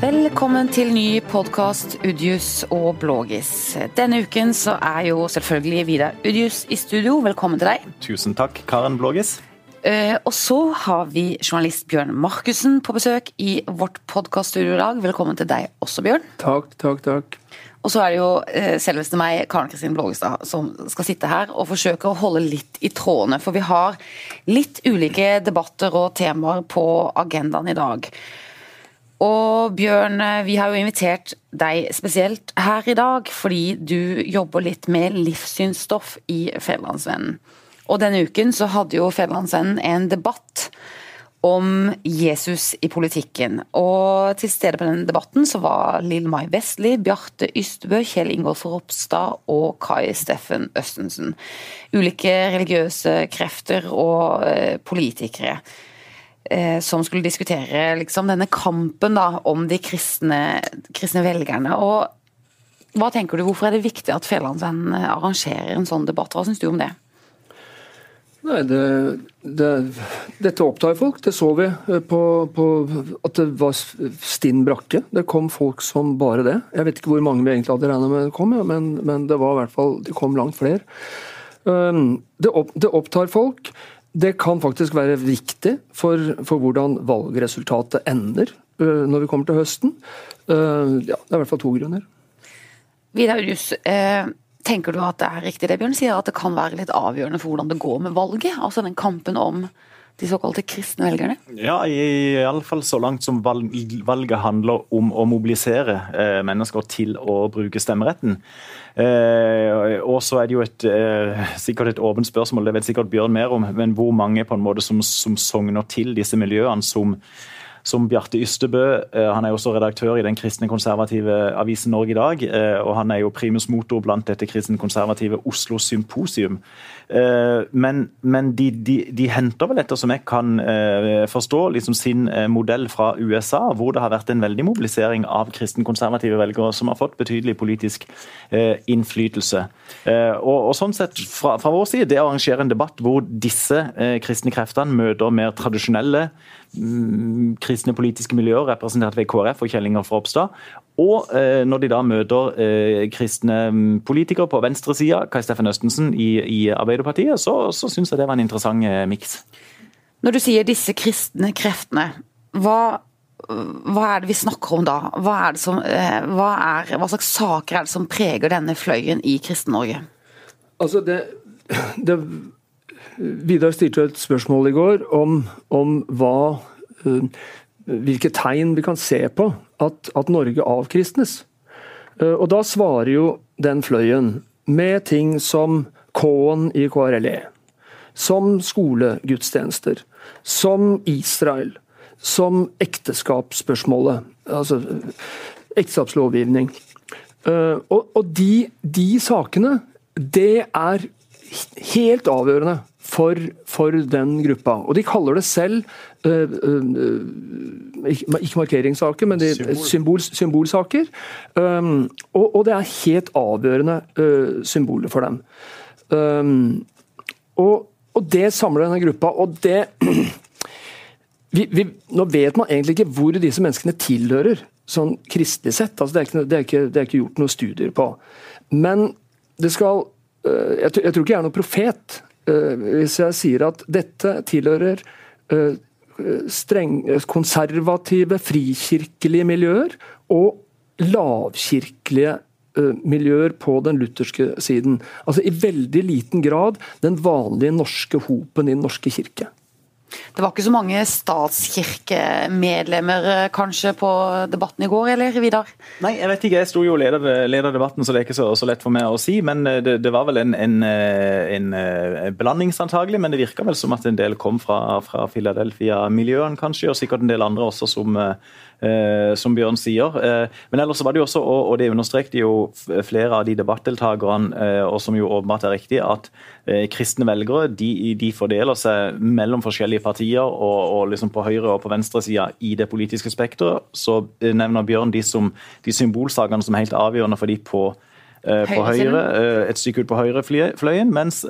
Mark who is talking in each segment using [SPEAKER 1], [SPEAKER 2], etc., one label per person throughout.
[SPEAKER 1] Velkommen til ny podkast Udjus og Blågis. Denne uken så er jo selvfølgelig Vidar Udjus i studio. Velkommen til deg.
[SPEAKER 2] Tusen takk, Karen Blågis.
[SPEAKER 1] Eh, og så har vi journalist Bjørn Markussen på besøk i vårt podkaststudio i dag. Velkommen til deg også, Bjørn.
[SPEAKER 3] Takk, takk, takk.
[SPEAKER 1] Og så er det jo eh, selveste meg, Karen Kristin Blågestad, som skal sitte her og forsøke å holde litt i trådene. For vi har litt ulike debatter og temaer på agendaen i dag. Og Bjørn, vi har jo invitert deg spesielt her i dag fordi du jobber litt med livssynsstoff i Fedrelandsvennen. Og denne uken så hadde jo Fedrelandsvennen en debatt om Jesus i politikken. Og til stede på den debatten så var Lill Mai Vestli, Bjarte Ystbø, Kjell Ingolf Ropstad og Kai Steffen Østensen. Ulike religiøse krefter og eh, politikere. Eh, som skulle diskutere liksom, denne kampen da, om de kristne, kristne, velgerne. Og hva tenker du, Hvorfor er det viktig at Fedrelandsvennen arrangerer en sånn debatt? Hva syns du om det?
[SPEAKER 3] Nei, det, det, Dette opptar folk. Det så vi eh, på, på, at det var stinn brakke. Det kom folk som bare det. Jeg vet ikke hvor mange vi egentlig hadde regna med kom, ja, men, men, det var i hvert fall, det kom langt flere. Um, det, opp, det opptar folk. Det kan faktisk være viktig for, for hvordan valgresultatet ender uh, når vi kommer til høsten. Uh, ja, det er i hvert fall to grunner.
[SPEAKER 1] Vidar Ujus, uh, tenker du at det er riktig det Bjørn sier, at det kan være litt avgjørende for hvordan det går med valget? Altså den kampen om de såkalte kristne velgerne?
[SPEAKER 2] Ja, iallfall så langt som valget handler om å mobilisere eh, mennesker til å bruke stemmeretten. Eh, og så er det jo et, eh, sikkert et åpent spørsmål, det vet sikkert Bjørn mer om, men hvor mange på en måte som, som sogner til disse miljøene som som Bjarte Ystebø. Eh, han er også redaktør i den kristne konservative avisen Norge i dag. Eh, og han er jo primus motor blant dette kristne konservative Oslo Symposium. Eh, men, men de, de, de, henter vel, etter som jeg kan forstå, liksom sin modell fra USA, hvor det har vært en veldig mobilisering av kristen-konservative velgere som har fått betydelig politisk innflytelse. Og, og sånn sett, fra, fra, vår side, det arrangerer en debatt hvor disse kristne kreftene møter mer tradisjonelle Mm, kristne politiske miljøer, representert ved KrF og Kjell Ingolf Ropstad. Og eh, når de da møter eh, kristne mm, politikere på venstresida, Kai Steffen Østensen i, i Arbeiderpartiet, så, så syns jeg det var en interessant eh, miks.
[SPEAKER 1] Når du sier disse kristne kreftene, hva, hva er det vi snakker om da? Hva, er som, eh, hva, er, hva slags saker er det som preger denne fløyen i Kristen-Norge?
[SPEAKER 3] Altså det, det Vidar stilte et spørsmål i går om, om hva, uh, hvilke tegn vi kan se på at, at Norge avkristnes. Uh, og Da svarer jo den fløyen med ting som K-en i KRLE, som skolegudstjenester, som Israel, som ekteskapsspørsmålet, altså ekteskapslovgivning. Uh, og, og de, de sakene, det er helt avgjørende for, for, den gruppa. Og de kaller det selv ikke markeringssaker, men de, symbol. symbolsaker. Um, og, det er helt avgjørende symboler for dem. Um, og, det samler denne gruppa. og det vi, vi, Nå vet man egentlig ikke hvor disse menneskene tilhører, sånn kristelig sett. Altså, det, er ikke, det, er ikke, det er ikke gjort noen studier på. Men det skal jeg, jeg tror ikke jeg er noen profet, Eh, hvis jeg sier at dette tilhører eh, streng, konservative, frikirkelige miljøer og lavkirkelige eh, miljøer på den lutherske siden. Altså I veldig liten grad den vanlige norske hopen i Den norske kirke.
[SPEAKER 1] Det var ikke så mange statskirkemedlemmer eh, kanskje på debatten i går, eller Vidar?
[SPEAKER 2] Nei, jeg vet ikke. Jeg sto jo leder, leder, debatten, så det er ikke så, så, lett for meg å si. Men eh, det, det var vel en, en, eh, en, blandings, antagelig. Men det virka vel som at en del kom fra, fra Philadelphia-miljøene, kanskje. Og sikkert en del andre også som Eh, som Bjørn sier. Eh, men ellers var det jo også, og, det understrekte jo flere av de debattdeltakerne, eh, og som jo åpenbart er riktig, at kristne velgere de, de, fordeler seg mellom forskjellige partier og, og liksom på høyre- og på venstresida i det politiske spekteret. Så nevner Bjørn de, som, de symbolsakene som er helt avgjørende for de på eh, på høyre, et stykke ut på høyrefløyen, mens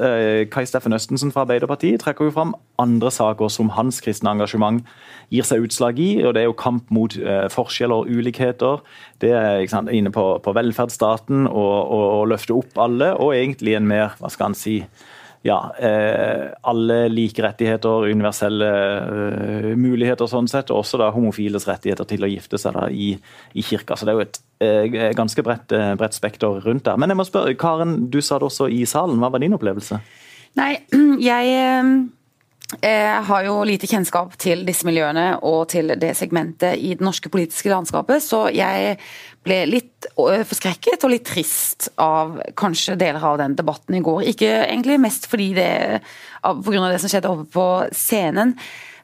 [SPEAKER 2] Kai Steffen Østensen fra Arbeiderpartiet trekker jo fram andre saker som hans kristne engasjement gir seg utslag i. og Det er jo kamp mot forskjeller og ulikheter. Det er sant, inne på, på velferdsstaten og, og, og løfte opp alle, og egentlig en mer hva skal han si, ja, eh, alle like rettigheter, universelle eh, muligheter sånn sett, og også da homofiles rettigheter til å gifte seg da i, i kirka. Så det er jo et eh, ganske bredt, eh, bredt, spekter rundt der. Men jeg må spørre, Karen, du sa det også i salen. Hva var din opplevelse?
[SPEAKER 1] Nei, jeg eh, jeg har jo lite kjennskap til disse miljøene og til det segmentet i det norske politiske landskapet, så jeg ble litt forskrekket og litt trist av kanskje deler av den debatten i går. Ikke egentlig mest fordi det, pga. det som skjedde oppe på scenen.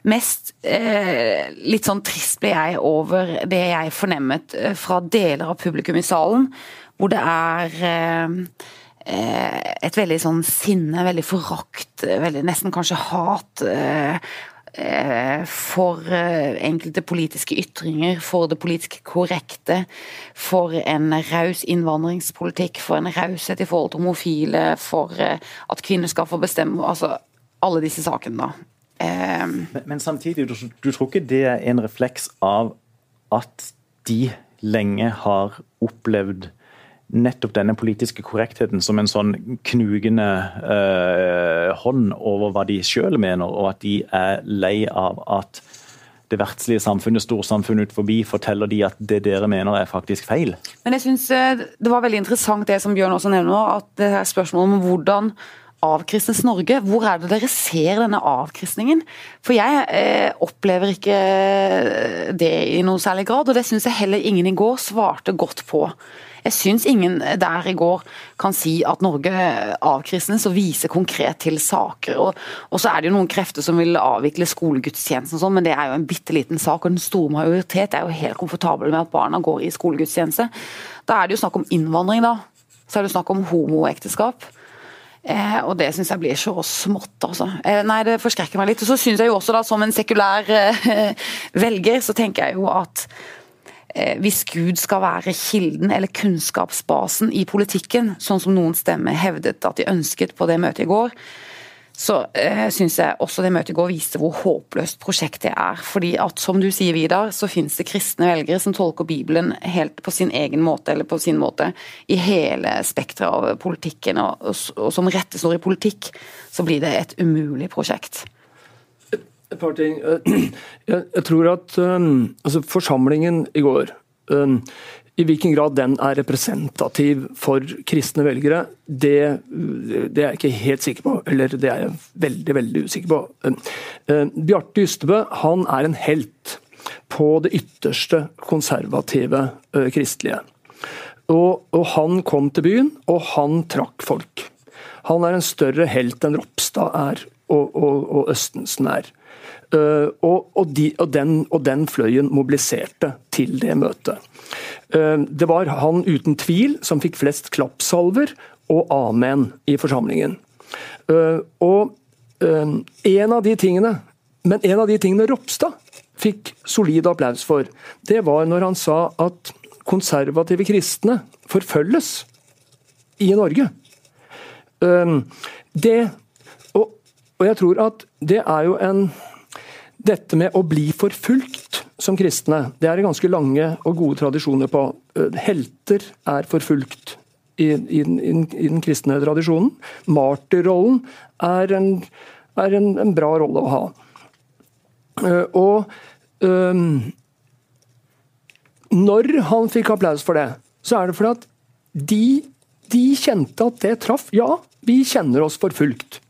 [SPEAKER 1] Mest eh, litt sånn trist ble jeg over det jeg fornemmet eh, fra deler av publikum i salen, hvor det er eh, Eh, et veldig sånn sinne, veldig forakt, veldig nesten kanskje hat eh, eh, for enkelte politiske ytringer, for det politisk korrekte, for en raus innvandringspolitikk, for en raushet i forhold til homofile, for at kvinner skal få bestemme altså Alle disse sakene, da.
[SPEAKER 2] Men, men samtidig, du, du tror ikke det er en refleks av at de lenge har opplevd nettopp denne politiske korrektheten som en sånn knugende eh, hånd over hva de sjøl mener, og at de er lei av at det verdslige samfunnet, storsamfunnet ut forteller de at det dere mener er faktisk feil.
[SPEAKER 1] Men jeg synes eh, Det var veldig interessant det som Bjørn også nevner at det er spørsmålet om hvordan avkristnes Norge. Hvor er det dere ser denne avkristningen? For jeg eh, opplever ikke det i noen særlig grad, og det syns jeg heller ingen i går svarte godt på. Jeg syns ingen der i går kan si at Norge avkristnes og viser konkret til saker. Og, og, så er det jo noen krefter som vil avvikle skolegudstjenesten, og sånn, men det er jo en bitte liten sak. Og den store majoritet er jo helt komfortable med at barna går i skolegudstjeneste. Da er det jo snakk om innvandring, da. Så er det jo snakk om homoekteskap. Eh, og det syns jeg blir så smått, altså. Eh, nei, det forskrekker meg litt. Og så syns jeg jo også, da, som en sekulær eh, velger, så tenker jeg jo at hvis Gud skal være kilden eller kunnskapsbasen i politikken, sånn som noen stemmer hevdet at de ønsket på det møtet i går, så eh, syns jeg også det møtet i går viste hvor håpløst prosjektet er. Fordi at, som du sier, Vidar, så finnes det kristne velgere som tolker Bibelen helt på sin egen måte, eller på sin måte, i hele spekteret av politikken. Og, og, og som rettesnor i politikk, så blir det et umulig prosjekt.
[SPEAKER 3] Et par ting. Jeg, jeg tror at um, altså forsamlingen i går um, i hvilken grad den er representativ for kristne velgere, det, det, er jeg ikke helt sikker på. Eller det er jeg veldig veldig usikker på. Bjarte Ystebø han er en helt på det ytterste konservative kristelige. Og, og, han kom til byen, og han trakk folk. Han er en større helt enn Ropstad er, og, og, og Østensen er. Uh, og, og, de, og, den, og, den, fløyen mobiliserte til det møtet. Uh, det var han uten tvil som fikk flest klappsalver og amen i forsamlingen. Uh, og en av de tingene Men en av de tingene Ropstad fikk solid applaus for, det var når han sa at konservative kristne forfølges i Norge. Det og jeg tror at det er jo en dette med å bli forfulgt som kristne, det er det ganske lange og gode tradisjoner på. Eh, helter er forfulgt i, i, i, i den kristne tradisjonen. Martyrrollen er, en, er en, en, bra rolle å ha. Eh, og um, når han fikk applaus for det, så er det fordi at de, de kjente at det traff. Ja, vi kjenner oss forfulgt.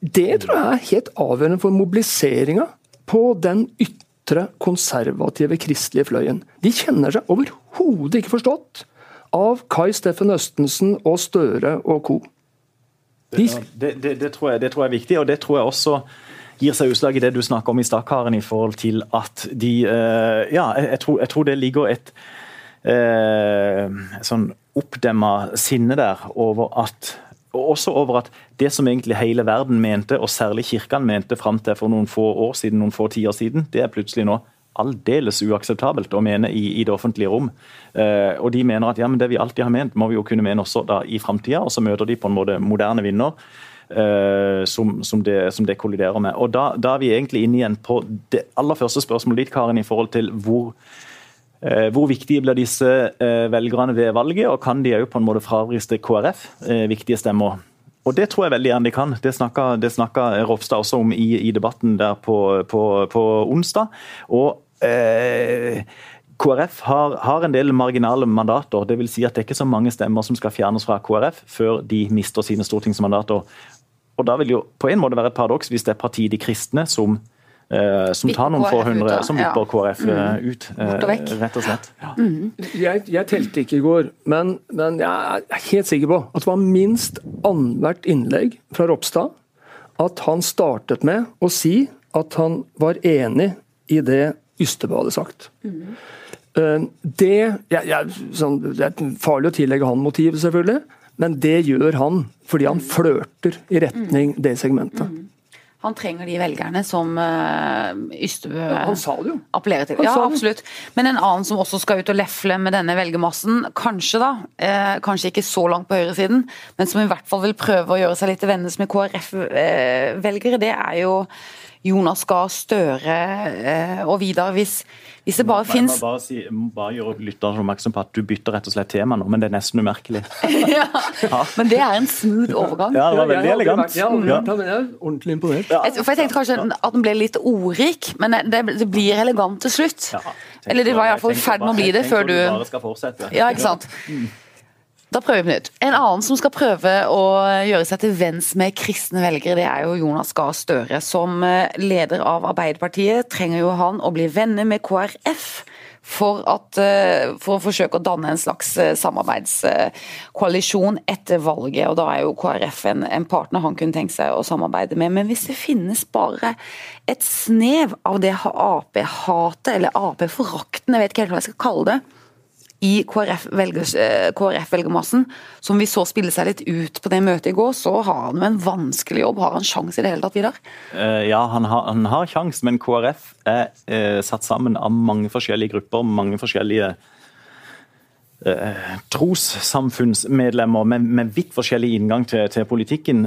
[SPEAKER 3] Det tror jeg er helt avgjørende for mobiliseringa på den ytre, konservative kristelige fløyen. De kjenner seg overhodet ikke forstått av Kai Steffen Østensen og Støre og co.
[SPEAKER 2] De... Det, det, det, tror jeg, det tror jeg er viktig, og det tror jeg også gir seg utslag i det du snakker om i stad, Karen, i forhold til at de uh, Ja, jeg, tror, jeg, tror, det ligger et uh, sånn oppdemma sinne der over at og også over at det som egentlig hele verden mente, og særlig kirkene mente fram til for noen få år siden, noen få tiår siden, det er plutselig nå aldeles uakseptabelt å mene i, i det offentlige rom. Eh, og de mener at ja, men det vi alltid har ment, må vi jo kunne mene også da i framtida. Og så møter de på en måte moderne vinner. eh, som, som, det, som det kolliderer med. Og da, da er vi egentlig inne igjen på det aller første spørsmålet ditt, Karin, i forhold til hvor hvor viktige blir disse eh, velgerne ved valget, og kan de òg på en måte fravriste KrF eh, viktige stemmer? Og Det tror jeg veldig gjerne de kan. Det snakka, det snakka Ropstad også om i, i debatten der på, på, på onsdag. Og eh, KrF har, har, en del marginale mandater. det vil Si at det er ikke så mange stemmer som skal fjernes fra KrF før de mister sine stortingsmandater. Og da vil jo på en måte være et paradoks hvis det er partiet De kristne som som tar noen få hundre, som vipper KrF uh, ut, uh, rett og slett. Ja.
[SPEAKER 3] Mm. Jeg, jeg, telte ikke i går, men, men, jeg er helt sikker på at det var minst annethvert innlegg fra Ropstad at han startet med å si at han var enig i det Ystebø hadde sagt. Mm. Det, jeg, jeg, sånn, det er farlig å tillegge han motivet, selvfølgelig, men det gjør han fordi han flørter i retning det segmentet. Mm.
[SPEAKER 1] Han trenger de velgerne som uh, Ystebø appellerer til. ja, absolutt. Men en annen som også skal ut og lefle med denne velgermassen, kanskje da, eh, kanskje ikke så langt på høyresiden, men som i hvert fall vil prøve å gjøre seg litt til vennes med KrF-velgere, eh, det er jo Jonas Gahr Støre eh, og Vidar. Hvis, hvis det bare fins
[SPEAKER 2] bare, si, bare gjøre lytterne oppmerksom på at du bytter rett og slett tema nå, men det er nesten umerkelig.
[SPEAKER 1] ja, men det er en smooth overgang.
[SPEAKER 2] Ja, det var veldig elegant.
[SPEAKER 3] Ja, ja. jeg er ordentlig imponert.
[SPEAKER 1] Ja. For jeg tenkte kanskje at den ble litt ordrik, men det, det blir elegant til slutt. Ja, Eller det var iallfall i ferd med å bli det før du
[SPEAKER 2] bare skal fortsette.
[SPEAKER 1] Ja, ikke sant. Mm. Da prøver vi på nytt. En annen som skal prøve å gjøre seg til venns med kristne velgere, det er jo Jonas Gahr Støre. Som eh, leder av Arbeiderpartiet trenger jo han å bli venner med KrF. For, at, eh, for, å forsøke å danne en slags eh, samarbeidskoalisjon etter valget. og Da er jo KrF en, en, partner han kunne tenke seg å samarbeide med. Men hvis det finnes bare et snev av det Ap-hatet, eller Ap-forakten, jeg vet ikke helt hva jeg skal kalle det, i KrF-velgermassen, KRF som vi så spille seg litt ut på det møtet i går, så har han jo en vanskelig jobb. Har han sjanse i det hele tatt, Vidar?
[SPEAKER 2] Uh, ja, han har, han har sjans, men KrF er uh, satt sammen av mange forskjellige grupper, mange forskjellige uh, trossamfunnsmedlemmer med, med, vidt forskjellig inngang til, til politikken.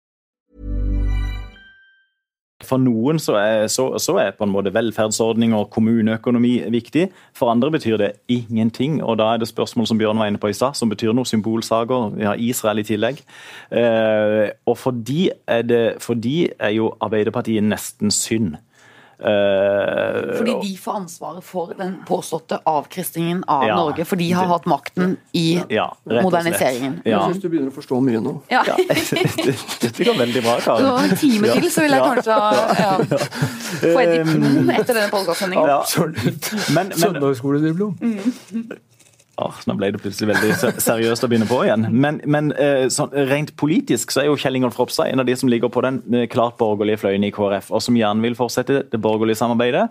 [SPEAKER 2] For noen så er, så, så er på en måte velferdsordning og kommuneøkonomi viktig. For andre betyr det ingenting. og Da er det spørsmål som Bjørn var inne på i stad, som betyr noe. Symbolsaker. Vi har Israel i tillegg. Eh, og for de, er det, for de er jo Arbeiderpartiet nesten synd.
[SPEAKER 1] Uh, fordi de får ansvaret for den påståtte avkristningen av ja, Norge. For de har hatt makten i ja, moderniseringen.
[SPEAKER 3] Ja. Jeg syns du begynner å forstå mye nå. Ja.
[SPEAKER 2] Dette går veldig bra, Kari.
[SPEAKER 1] En time til, så vil jeg kanskje ja. få et diplom etter denne podkastsendingen.
[SPEAKER 3] Ja, absolutt. Søndagsskoleddiplom. Mm.
[SPEAKER 2] Oh, nå ble det plutselig veldig seriøst å begynne på igjen. Men, men eh, sånn, rent politisk så er jo Kjell Ingolf Ropstad en av de som ligger på den eh, klart borgerlige fløyen i KrF, og som gjerne vil fortsette det borgerlige samarbeidet.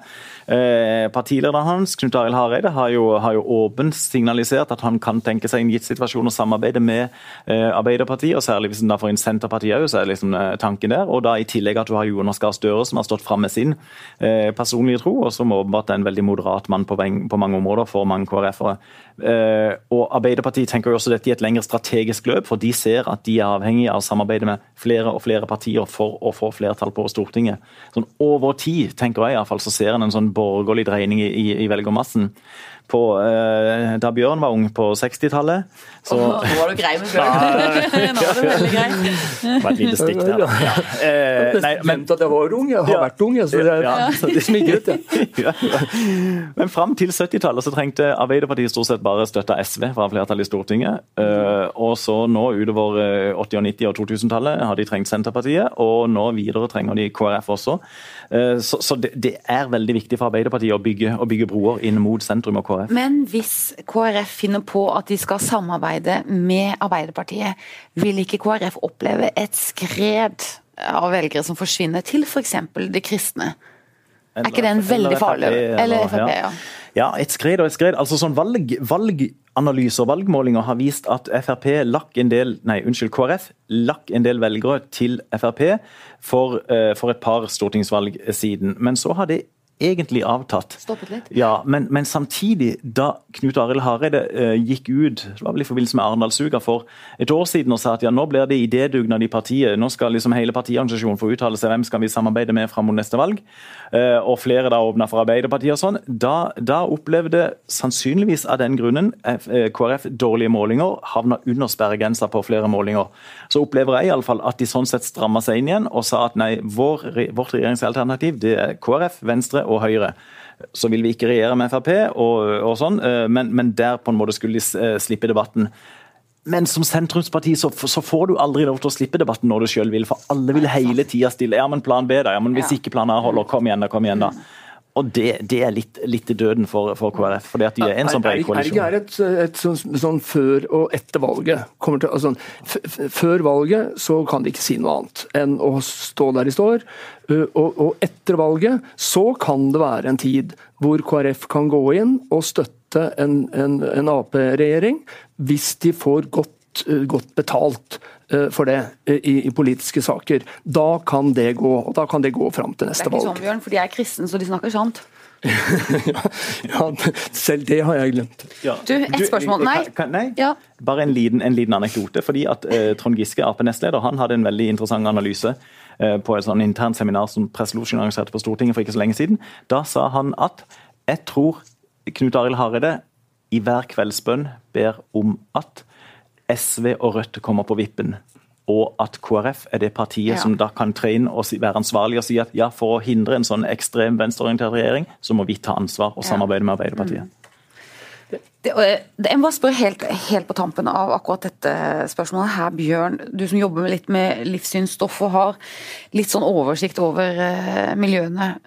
[SPEAKER 2] Eh, partilederen hans, Knut Arild Hareide, har jo, har jo, åpent signalisert at han kan tenke seg en gitt situasjon å samarbeide med eh, Arbeiderpartiet, og særlig hvis en da får inn Senterpartiet òg, så er liksom eh, tanken der. Og da i tillegg at du har Jonas Gahr Støre, som har stått fram med sin personlige tro, og som åpenbart er en veldig moderat mann på, på mange områder for mange KrF-ere. Og Arbeiderpartiet tenker jo også dette i et lengre strategisk løp, for de ser at de er avhengige av å samarbeide med flere og flere partier for å få flertall på Stortinget. Sånn Over tid tenker jeg i hvert fall, så ser en en sånn borgerlig dreining i, i velgermassen. På, eh, da Bjørn var ung på 60-tallet. Så
[SPEAKER 1] Nå var du grei med Bjørn. Nå var du veldig grei.
[SPEAKER 2] var et lite stikk der. Ja. Eh, nei, men,
[SPEAKER 3] at jeg var ung. Jeg har
[SPEAKER 2] Ja.
[SPEAKER 3] vært ung, så det,
[SPEAKER 2] Ja.
[SPEAKER 3] det smigret. jeg.
[SPEAKER 2] ja, ja. Men fram til 70-tallet så trengte Arbeiderpartiet stort sett bare støtte SV fra flertallet i Stortinget. Eh, og så nå utover eh, 80-, og 90- og 2000-tallet har de trengt Senterpartiet, og nå videre trenger de KrF også. Eh, så så det, det er veldig viktig for Arbeiderpartiet å bygge, å bygge broer inn mot sentrum og KrF.
[SPEAKER 1] Men hvis KrF finner på at de skal samarbeide med Arbeiderpartiet, vil ikke KrF oppleve et skred av velgere som forsvinner til f.eks. de kristne? Er ikke det en veldig farlig? Eller Frp, ja.
[SPEAKER 2] Ja, et skred og et skred. Altså sånn valg, Valganalyser og valgmålinger har vist at Frp lakk en del, nei, unnskyld, KrF lakk en del velgere til Frp for, eh, for et par stortingsvalg siden. Men så har det egentlig avtatt.
[SPEAKER 1] Stoppet litt?
[SPEAKER 2] Ja, men, men samtidig, da Knut Arild Hareide uh, gikk ut det var vel i forbindelse med Arendalsuka for et år siden og sa at ja, nå blir det idédugnad i partiet, nå skal liksom hele partiorganisasjonen få uttale seg hvem skal vi samarbeide med fram mot neste valg, uh, og flere da åpna for Arbeiderpartiet og sånn, da, da opplevde sannsynligvis av den grunnen F- eh, KrF dårlige målinger, havna under sperregrensa på flere målinger. Så opplever jeg iallfall at de sånn sett stramma seg inn igjen og sa at nei, vår, vårt regjeringsalternativ det er KrF, Venstre og Høyre. Så vil vi ikke regjere med Frp, og, og sånn, eh, men, men der på en måte skulle de eh, slippe debatten. Men som sentrumsparti så, så får du aldri lov til å slippe debatten når du sjøl vil, for alle vil hele tida stille. Ja, men plan B, da. Ja, men hvis ikke plan A holder, kom igjen da, kom igjen da. Og det, det er litt, litt døden for, for KrF, fordi at de er en sånn bred
[SPEAKER 3] ikke- er det ikke et, et sånn, sånn før og etter valget? Til, altså, før valget så kan de ikke si noe annet enn å stå der de står. Og, og etter valget så kan det være en tid hvor KrF kan gå inn og støtte en, en, en Ap-regjering hvis de får godt, godt betalt for det uh, i, i politiske saker. Da kan det gå, og da kan det gå fram til neste valg.
[SPEAKER 1] Det er ikke
[SPEAKER 3] valg.
[SPEAKER 1] sånn, Bjørn, for de er kristne, så de snakker sant.
[SPEAKER 3] ja, selv det har jeg glemt.
[SPEAKER 2] Ja.
[SPEAKER 1] Du, ett spørsmål. Nei.
[SPEAKER 2] Kan, kan, nei?
[SPEAKER 1] Ja.
[SPEAKER 2] Bare en liten, en liten anekdote. fordi at eh, Trond Giske, Ap-nestleder, han hadde en veldig interessant analyse eh, på et sånn internt seminar som Presselosjen arrangerte på Stortinget for ikke så lenge siden. Da sa han at jeg tror Knut Arild Hareide i hver kveldsbønn ber om at SV og Rødt kommer på vippen. Og at KrF er det partiet
[SPEAKER 1] Ja.
[SPEAKER 2] som da kan tre inn og være ansvarlig og si at ja, for å hindre en sånn ekstrem venstreorientert regjering, så må vi ta ansvar og samarbeide med Arbeiderpartiet.
[SPEAKER 1] Det, og jeg- det, jeg må spørre helt, helt på tampen av akkurat dette spørsmålet her, Bjørn. Du som jobber med litt med livssynsstoff og har litt sånn oversikt over eh, miljøene.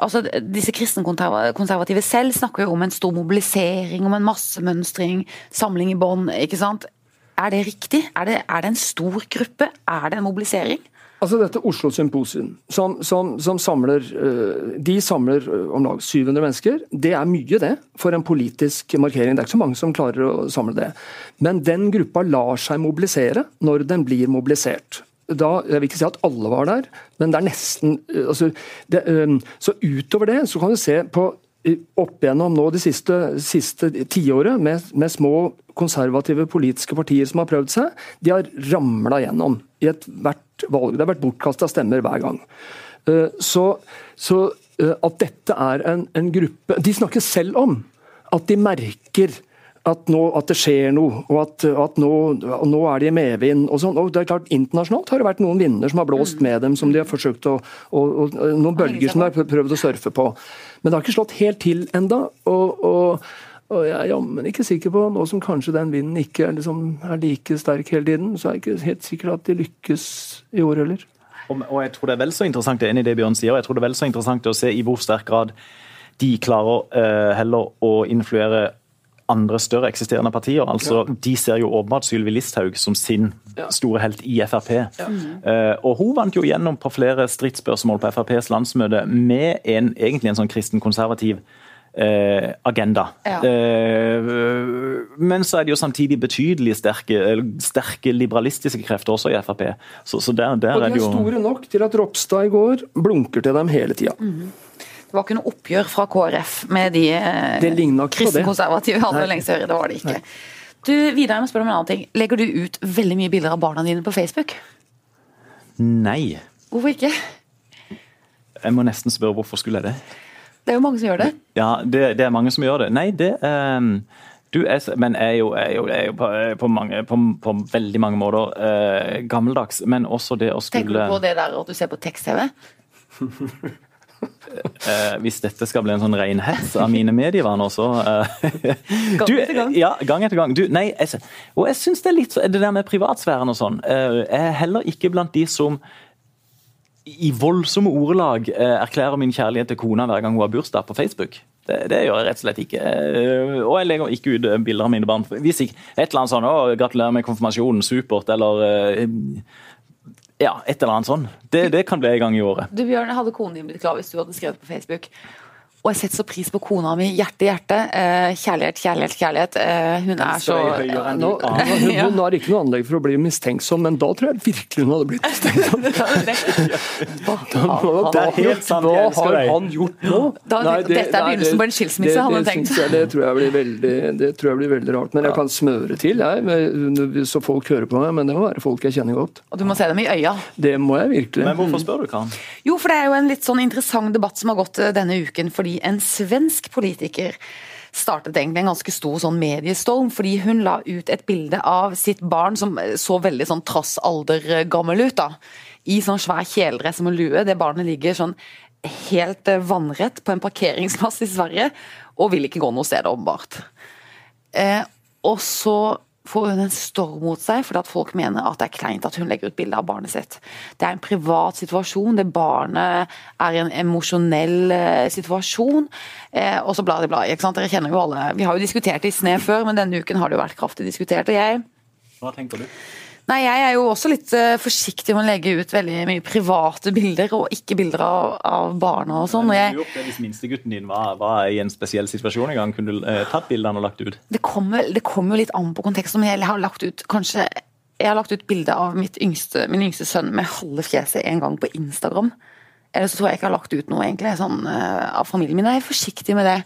[SPEAKER 1] Altså, disse kristenkonservative selv snakker jo om en stor mobilisering, om en massemønstring, samling i bånd, ikke sant. Er det riktig? Er det, er det en stor gruppe? Er det en mobilisering?
[SPEAKER 3] Altså dette Oslo Symposium, som, som, som samler øh, De samler øh, om lag 700 mennesker. Det er mye, det, for en politisk markering. Det er ikke så mange som klarer å samle det. Men den gruppa lar seg mobilisere når den blir mobilisert. Da, jeg vil ikke si at alle var der, men det er nesten øh, altså, det, øh, Så utover det så kan du se på opp igjennom nå de siste, siste tiåret, med, med små konservative politiske partier som har prøvd seg, de har ramla gjennom i ethvert valg. Det har vært bortkasta stemmer hver gang. Eh, Så, så eh, at dette er en, en gruppe De snakker selv om at de merker at, nå, at det skjer noe, og at, at nå, nå er de i medvind. og sånn. Og det er klart, Internasjonalt har det vært noen vinder som har blåst med dem, som de har forsøkt å, og, og, Noen bølger som de har prøvd å surfe på. Men det har ikke slått helt til enda, og, og, og jeg er jammen ikke sikker på, nå som kanskje den vinden ikke er, liksom, er like sterk hele tiden, så er jeg ikke helt sikker at de lykkes i år heller.
[SPEAKER 2] Og, og jeg tror det er vel så interessant det er enig i det Bjørn sier, og jeg tror det er vel så interessant å se i hvor sterk grad de klarer uh, heller å influere andre større eksisterende partier. altså De ser jo åpenbart Sylvi Listhaug som sin store helt i Frp. Eh, og Hun vant jo gjennom på flere stridsspørsmål på FrPs landsmøte med en, egentlig en sånn kristen-konservativ eh, agenda.
[SPEAKER 1] Ja.
[SPEAKER 2] Eh, men så er det jo samtidig betydelig sterke, sterke liberalistiske krefter også i Frp. Så, så der, der
[SPEAKER 3] Og
[SPEAKER 2] er
[SPEAKER 3] de
[SPEAKER 2] det
[SPEAKER 3] er
[SPEAKER 2] jo
[SPEAKER 3] store nok til at Ropstad i går blunker til dem hele tida.
[SPEAKER 1] Det var ikke noe oppgjør fra KrF med de eh, kristenkonservative hadde lengst høyre. Det var det ikke. Du, Vidar, jeg må om en annen ting. Legger du ut veldig mye bilder av barna dine på Facebook?
[SPEAKER 2] Nei.
[SPEAKER 1] Hvorfor ikke?
[SPEAKER 2] Jeg må nesten spørre hvorfor skulle jeg det?
[SPEAKER 1] Det er jo mange som gjør det.
[SPEAKER 2] Ja, det, det er mange som gjør det. Nei, det um, du er, men jeg er jo, er jo, er jo på, på, mange, på, på veldig mange måter eh, gammeldags. Men også det å
[SPEAKER 1] Tenker
[SPEAKER 2] skulle
[SPEAKER 1] du på det der at du ser på tekst-TV?
[SPEAKER 2] eh, Hvis dette skal bli en sånn ren hets av mine medievaner, så eh,
[SPEAKER 1] Gang etter gang.
[SPEAKER 2] Ja, gang etter gang. Du, nei, jeg, og jeg syns det er litt det der med privatsfæren og sånn. eh, Jeg er heller ikke blant de som i voldsomme ordelag eh, erklærer min kjærlighet til kona hver gang hun har bursdag på Facebook. Det, det gjør jeg rett og slett ikke. Eh, Og jeg legger ikke ut eh, bilder av mine barn. Hvis ikke et eller annet sånn 'Å, gratulerer med konfirmasjonen, supert', eller Ja, et eller annet sånn. Det, det kan bli en gang i året.
[SPEAKER 1] Du Bjørn, hadde konen din blitt glad hvis du hadde skrevet på Facebook Og jeg setter så pris på kona mi. Hjerte, hjerte. Eh, kjærlighet, kjærlighet, kjærlighet. Eh, hun er så
[SPEAKER 3] Nå, hun, har ikke noe anlegg for å bli mistenksom, men da tror jeg virkelig hun hadde blitt mistenksom.
[SPEAKER 1] Hva har
[SPEAKER 2] Det
[SPEAKER 1] han gjort?
[SPEAKER 3] han nå?
[SPEAKER 1] Da- dette er begynnelsen på en skilsmisse, hadde han tenkt.
[SPEAKER 3] Jeg, det, tror jeg blir veldig, det tror jeg blir veldig rart. Men jeg kan smøre til, jeg, så folk hører på meg. Men det må være folk jeg kjenner godt.
[SPEAKER 1] Og du må se dem i øya.
[SPEAKER 3] Det må jeg virkelig.
[SPEAKER 2] Men hvorfor spør du, Karen?
[SPEAKER 1] Jo, for det er jo en litt sånn interessant debatt som har gått eh, denne uken, fordi en svensk politiker startet egentlig en ganske stor sånn mediestorm, fordi hun la ut et bilde av sitt barn som eh, så veldig sånn trass alder eh, gammel ut, da. I sånn svær kjeledress og lue. Det barnet ligger sånn helt eh, vannrett på en parkeringsplass i Sverige, og vil ikke gå noe sted, åpenbart. Eh, og så får hun en storm mot seg fordi at folk mener at det er kleint at hun legger ut bilde av barnet sitt. Det er en privat situasjon, det barnet er i en emosjonell eh, situasjon. Eh, og så bla, bla, bla. Ikke sant? Dere kjenner jo alle Vi har jo diskutert det i sne før, men denne uken har det jo vært kraftig diskutert. Og jeg
[SPEAKER 2] Hva tenker du?
[SPEAKER 1] Nei, jeg er jo også litt eh, forsiktig med å legge ut veldig mye private bilder, og ikke bilder av, av barna og sånn. Jeg,
[SPEAKER 2] hvis minstegutten din var, var i en spesiell situasjon en gang? Kunne du eh, tatt bildene og lagt ut?
[SPEAKER 1] det kommer, det kommer litt an på konteksten, men jeg har lagt ut kanskje jeg har lagt ut bilde av mitt yngste, min yngste sønn med halve fjeset en gang på Instagram. Eller så tror jeg ikke jeg har lagt ut noe egentlig sånn, uh, av familien min. Jeg er forsiktig med det.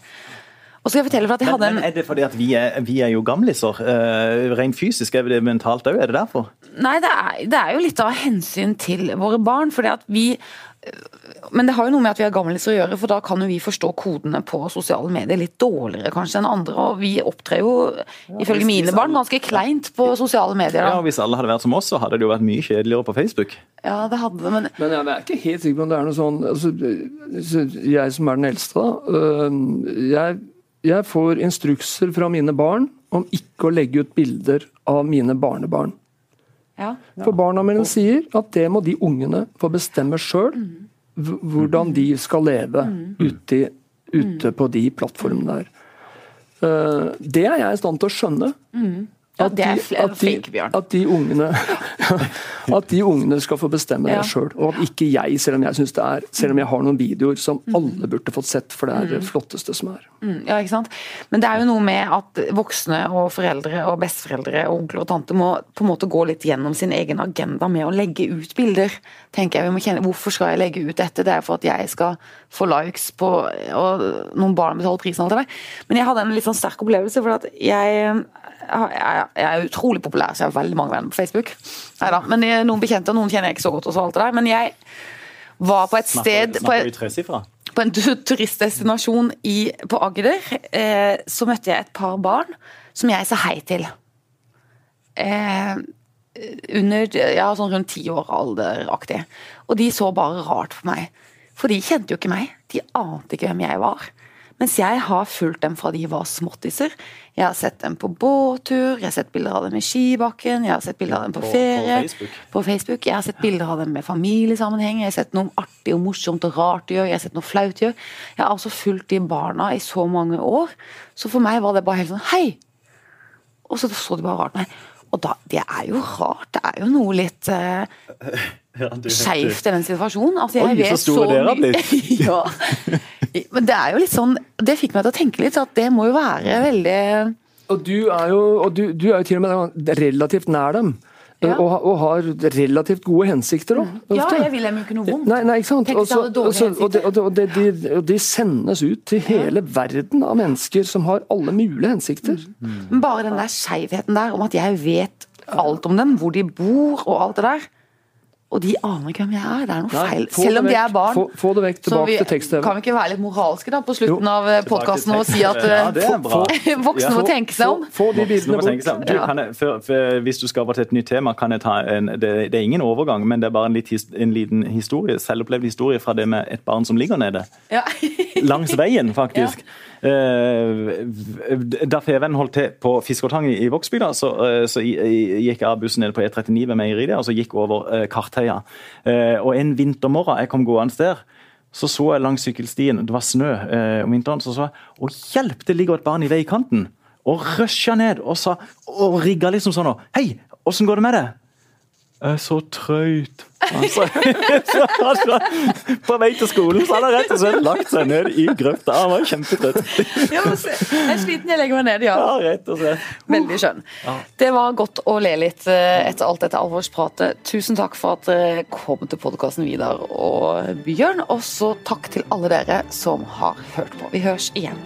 [SPEAKER 1] Og så skal jeg fortelle for at jeg hadde en...
[SPEAKER 2] men
[SPEAKER 1] men
[SPEAKER 2] er det fordi at vi er, vi er jo gamliser? Uh, rent fysisk, er det mentalt òg? Er det derfor?
[SPEAKER 1] Nei, det er, det er jo litt av hensyn til våre barn. fordi at vi men det har jo noe med at vi er gamliser å gjøre, for da kan jo vi forstå kodene på sosiale medier litt dårligere kanskje enn andre. Og vi opptrer jo, ifølge mine barn, ganske kleint på sosiale medier.
[SPEAKER 2] Ja, og Hvis alle hadde vært som oss, så hadde det jo vært mye kjedeligere på Facebook.
[SPEAKER 1] Ja, det hadde det, men
[SPEAKER 3] Men jeg er ikke helt sikker på om det er noe sånn altså, Jeg som er den eldste, da. øh, Jeg, jeg får instrukser fra mine barn om ikke å legge ut bilder av mine barnebarn.
[SPEAKER 1] ja.
[SPEAKER 3] For barna mine sier at det må de ungene få bestemme sjøl. Hvordan de skal leve ute, ute på de plattformene der. Eh, Det er jeg i stand til å skjønne.
[SPEAKER 1] Ja,
[SPEAKER 3] At de- at de- At de ungene At de ungene skal få bestemme
[SPEAKER 1] Ja.
[SPEAKER 3] det sjøl. Og at ikke jeg, selv om jeg synes det er Selv om jeg har noen videoer som alle burde fått sett, for det er det flotteste som er.
[SPEAKER 1] Mm, Ja, ikke sant? Men det er jo noe med at voksne og foreldre og besteforeldre og onkler og tanter må på en måte gå litt gjennom sin egen agenda med å legge ut bilder. tenker jeg. Vi må kjenne, Hvorfor skal jeg legge ut dette? Det er for at jeg skal få likes på og noen barn betaler prisen. alt det der. Men jeg hadde en litt sånn sterk opplevelse. for at jeg, jeg, er utrolig populær, så jeg har veldig mange venner på Facebook. Neida, men jeg- Noen bekjente og noen kjenner jeg ikke så godt. og så alt det der, Men jeg var på et sted på
[SPEAKER 2] Snakker
[SPEAKER 1] et, på en turistdestinasjon i, på Agder, eh, så møtte jeg et par barn som jeg sa hei til. Eh, under ja, sånn rundt ti år alderaktig. Og de så bare rart på meg. For de kjente jo ikke meg. De ante ikke hvem jeg var. Mens jeg har fulgt dem fra de var småttiser. Jeg har sett dem på båttur, jeg har sett bilder av dem i skibakken, jeg har sett bilder av dem på
[SPEAKER 2] På- på
[SPEAKER 1] ferie.
[SPEAKER 2] Facebook.
[SPEAKER 1] På Facebook. Jeg har sett bilder av dem med familiesammenheng, jeg har sett noe artig og morsomt og rart de gjør, jeg har sett noe flaut de gjør. Jeg har altså fulgt de barna i så mange år, så for meg var det bare helt sånn hei! Og så så de bare rart på meg. Og da, det er jo rart. Det er jo noe litt eh,
[SPEAKER 2] Ja,
[SPEAKER 1] i den situasjonen. Altså, jeg
[SPEAKER 2] Oi, så store dere har blitt.
[SPEAKER 1] ja. Men det er jo litt sånn Det fikk meg til å tenke litt, at det må jo være veldig
[SPEAKER 3] Og du er jo, og du, du er jo til og med relativt nær dem.
[SPEAKER 1] Ja.
[SPEAKER 3] Og, og har relativt gode hensikter òg.
[SPEAKER 1] Ja, jeg vil dem jo ikke noe vondt.
[SPEAKER 3] Nei, nei, ikke sant? Også- også- og, de, og, de, og, de, og de sendes ut til hele verden av mennesker som har alle mulige hensikter.
[SPEAKER 1] Men bare den der skeivheten der om at jeg vet alt om dem, hvor de bor og alt det der. Og de aner ikke hvem jeg er. Det er noe
[SPEAKER 3] Nei,
[SPEAKER 1] feil. Selv om de er barn.
[SPEAKER 3] Få- få det vekk, tilbake
[SPEAKER 1] vi,
[SPEAKER 3] til tekst-TV.
[SPEAKER 1] Kan vi ikke være litt moralske da på slutten
[SPEAKER 3] Jo.
[SPEAKER 1] av podkasten og si at
[SPEAKER 2] Ja,
[SPEAKER 1] eh, voksne må tenke seg om?
[SPEAKER 3] Få, få de
[SPEAKER 2] om.
[SPEAKER 3] bort.
[SPEAKER 2] Du, kan jeg, for, for, hvis du skal over til et nytt tema, kan jeg ta en, det, det er ingen overgang, men det er bare en, litt, en liten historie, selvopplevd historie fra det med et barn som ligger nede.
[SPEAKER 1] Ja.
[SPEAKER 2] Langs veien, faktisk. Eh, da Feven holdt til på Fiskertang i Vågsbygda, så, eh, så gikk jeg av bussen ned på E39 ved meieriet, og så gikk over eh, Kartheia. Og en vintermorgen jeg kom gående der, så så jeg langs sykkelstien, det var snø om vinteren, så så jeg Å, hjelp, det ligger et barn i veikanten! Og rusha ned og sa, og rigga liksom sånn Hei, åssen går det med deg? Jeg er så trøyt. Altså, så, på vei til skolen så hadde han rett og slett lagt seg ned i grøfta. Han var kjempetrøtt.
[SPEAKER 1] Ja, jeg er sliten, jeg legger meg ned, ja.
[SPEAKER 2] Ja, rett og slett.
[SPEAKER 1] Veldig skjønn. Det var godt å le litt eh, etter alt dette alvorspratet. Tusen takk for at dere kom til podkasten, Vidar og Bjørn. Og så takk til alle dere som har hørt på. Vi høres igjen.